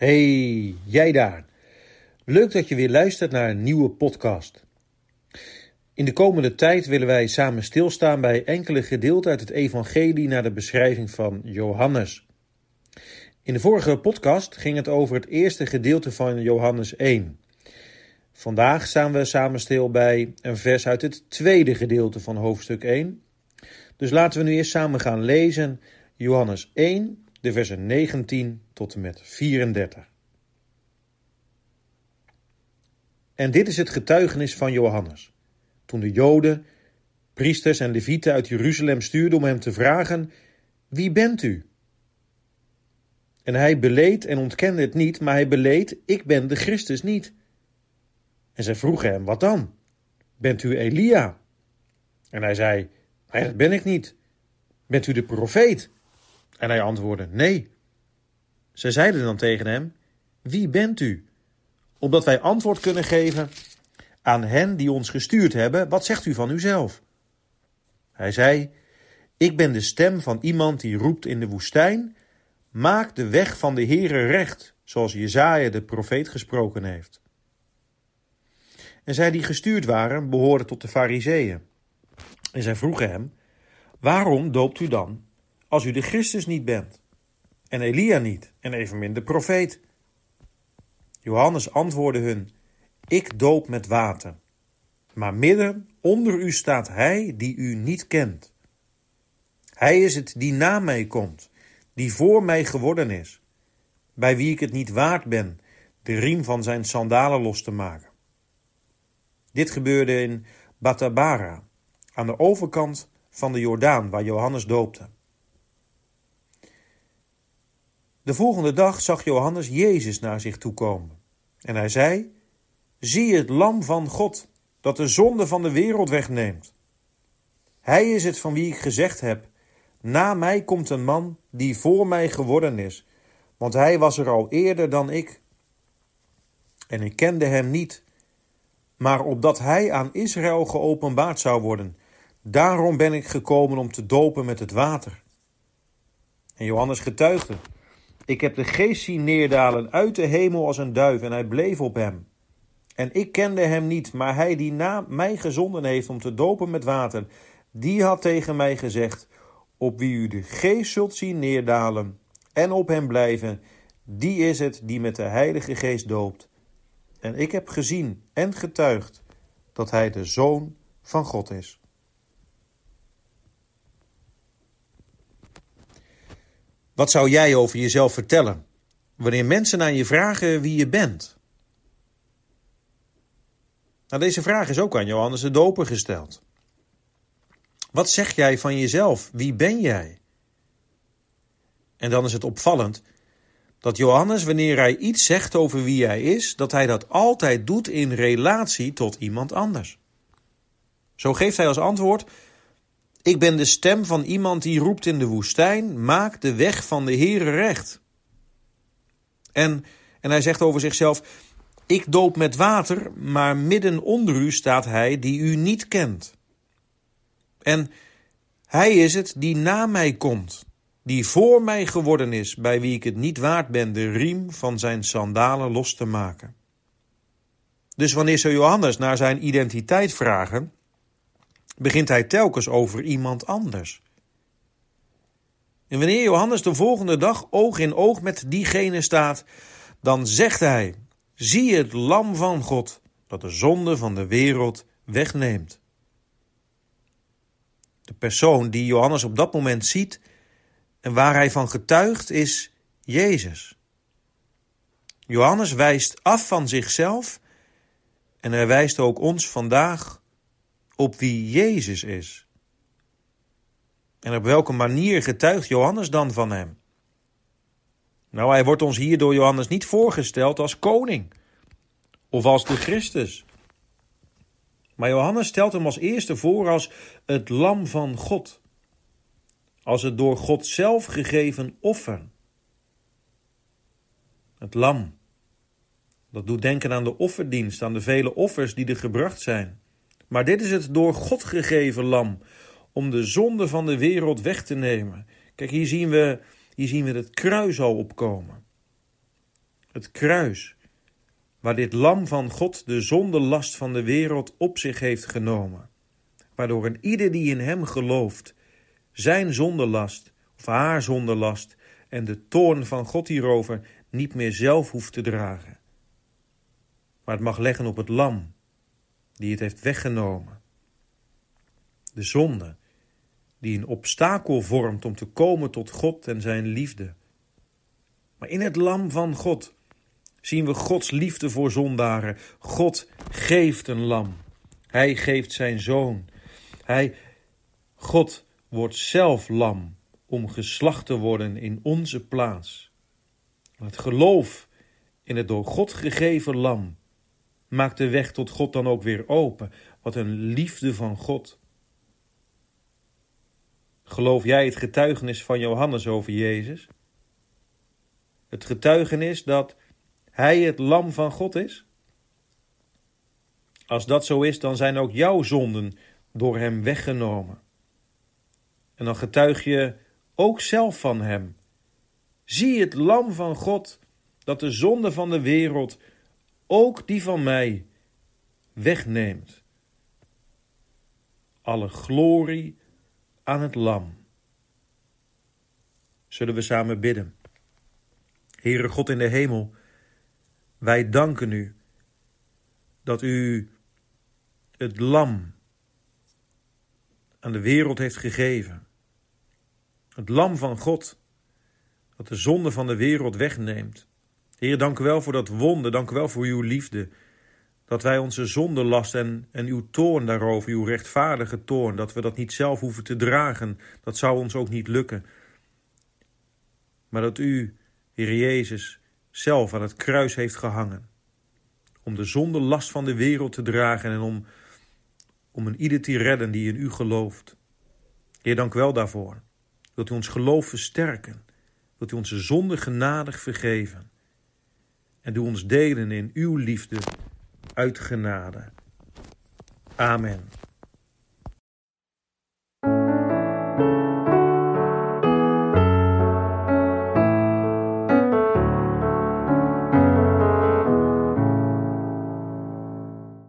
Hey, jij daar. Leuk dat je weer luistert naar een nieuwe podcast. In de komende tijd willen wij samen stilstaan bij enkele gedeelten uit het Evangelie naar de beschrijving van Johannes. In de vorige podcast ging het over het eerste gedeelte van Johannes 1. Vandaag staan we samen stil bij een vers uit het tweede gedeelte van hoofdstuk 1. Dus laten we nu eerst samen gaan lezen Johannes 1, de versen 19 tot en met 34. En dit is het getuigenis van Johannes. Toen de Joden, priesters en levieten uit Jeruzalem stuurden om hem te vragen: Wie bent u? En hij beleed en ontkende het niet, maar hij beleed: Ik ben de Christus niet. En zij vroegen hem: Wat dan? Bent u Elia? En hij zei: Nee, dat ben ik niet. Bent u de profeet? En hij antwoordde: Nee. Zij zeiden dan tegen hem: Wie bent u? Opdat wij antwoord kunnen geven aan hen die ons gestuurd hebben: Wat zegt u van uzelf? Hij zei: Ik ben de stem van iemand die roept in de woestijn: Maak de weg van de Heere recht, zoals Jezaja de profeet gesproken heeft. En zij die gestuurd waren, behoorden tot de Fariseeën. En zij vroegen hem: Waarom doopt u dan, als u de Christus niet bent? En Elia niet, en evenmin de profeet? Johannes antwoordde hun: Ik doop met water. Maar midden onder u staat hij die u niet kent. Hij is het die na mij komt, die voor mij geworden is, bij wie ik het niet waard ben de riem van zijn sandalen los te maken. Dit gebeurde in Batabara, aan de overkant van de Jordaan, waar Johannes doopte. De volgende dag zag Johannes Jezus naar zich toe komen. En hij zei: Zie het lam van God, dat de zonde van de wereld wegneemt. Hij is het van wie ik gezegd heb: Na mij komt een man die voor mij geworden is, want hij was er al eerder dan ik. En ik kende hem niet, maar opdat hij aan Israël geopenbaard zou worden. Daarom ben ik gekomen om te dopen met het water. En Johannes getuigde: Ik heb de geest zien neerdalen uit de hemel als een duif, en hij bleef op hem. En ik kende hem niet, maar hij die na mij gezonden heeft om te dopen met water, die had tegen mij gezegd: Op wie u de geest zult zien neerdalen en op hem blijven, die is het die met de Heilige Geest doopt. En ik heb gezien en getuigd dat hij de Zoon van God is. Wat zou jij over jezelf vertellen wanneer mensen aan je vragen wie je bent? Nou, deze vraag is ook aan Johannes de Doper gesteld. Wat zeg jij van jezelf? Wie ben jij? En dan is het opvallend dat Johannes, wanneer hij iets zegt over wie hij is, dat hij dat altijd doet in relatie tot iemand anders. Zo geeft hij als antwoord: Ik ben de stem van iemand die roept in de woestijn: Maak de weg van de Heere recht. En, en hij zegt over zichzelf: Ik doop met water, maar midden onder u staat hij die u niet kent. En hij is het die na mij komt die voor mij geworden is, bij wie ik het niet waard ben de riem van zijn sandalen los te maken. Dus wanneer ze Johannes naar zijn identiteit vragen, begint hij telkens over iemand anders. En wanneer Johannes de volgende dag oog in oog met diegene staat, dan zegt hij: Zie het lam van God dat de zonde van de wereld wegneemt. De persoon die Johannes op dat moment ziet, en waar hij van getuigt is Jezus. Johannes wijst af van zichzelf en hij wijst ook ons vandaag op wie Jezus is. En op welke manier getuigt Johannes dan van hem? Nou, hij wordt ons hier door Johannes niet voorgesteld als koning of als de Christus. Maar Johannes stelt hem als eerste voor als het lam van God als het door God zelf gegeven offer. Het lam. Dat doet denken aan de offerdienst, aan de vele offers die er gebracht zijn. Maar dit is het door God gegeven lam, om de zonde van de wereld weg te nemen. Kijk, hier zien we, hier zien we het kruis al opkomen. Het kruis, waar dit lam van God de zondelast van de wereld op zich heeft genomen, waardoor een ieder die in hem gelooft zijn zondelast of haar zondelast en de toorn van God hierover niet meer zelf hoeft te dragen. Maar het mag leggen op het lam, die het heeft weggenomen. De zonde, die een obstakel vormt om te komen tot God en zijn liefde. Maar in het lam van God zien we Gods liefde voor zondaren. God geeft een lam. Hij geeft zijn zoon. Hij, God wordt zelf lam om geslacht te worden in onze plaats. Het geloof in het door God gegeven lam maakt de weg tot God dan ook weer open. Wat een liefde van God. Geloof jij het getuigenis van Johannes over Jezus? Het getuigenis dat Hij het lam van God is? Als dat zo is, dan zijn ook jouw zonden door Hem weggenomen. En dan getuig je ook zelf van Hem. Zie het lam van God dat de zonde van de wereld, ook die van mij, wegneemt. Alle glorie aan het lam. Zullen we samen bidden? Heere God in de hemel, wij danken u dat u het lam aan de wereld heeft gegeven. Het lam van God, dat de zonde van de wereld wegneemt. Heer, dank u wel voor dat wonder, dank u wel voor uw liefde. Dat wij onze zondelast en, en uw toorn daarover, uw rechtvaardige toorn, dat we dat niet zelf hoeven te dragen, dat zou ons ook niet lukken. Maar dat u, Heer Jezus, zelf aan het kruis heeft gehangen. Om de zondelast van de wereld te dragen en om, om een ieder te redden die in u gelooft. Heer, dank u wel daarvoor. Wilt u ons geloof versterken? Wilt u onze zonde genadig vergeven? En doe ons delen in uw liefde uit genade. Amen.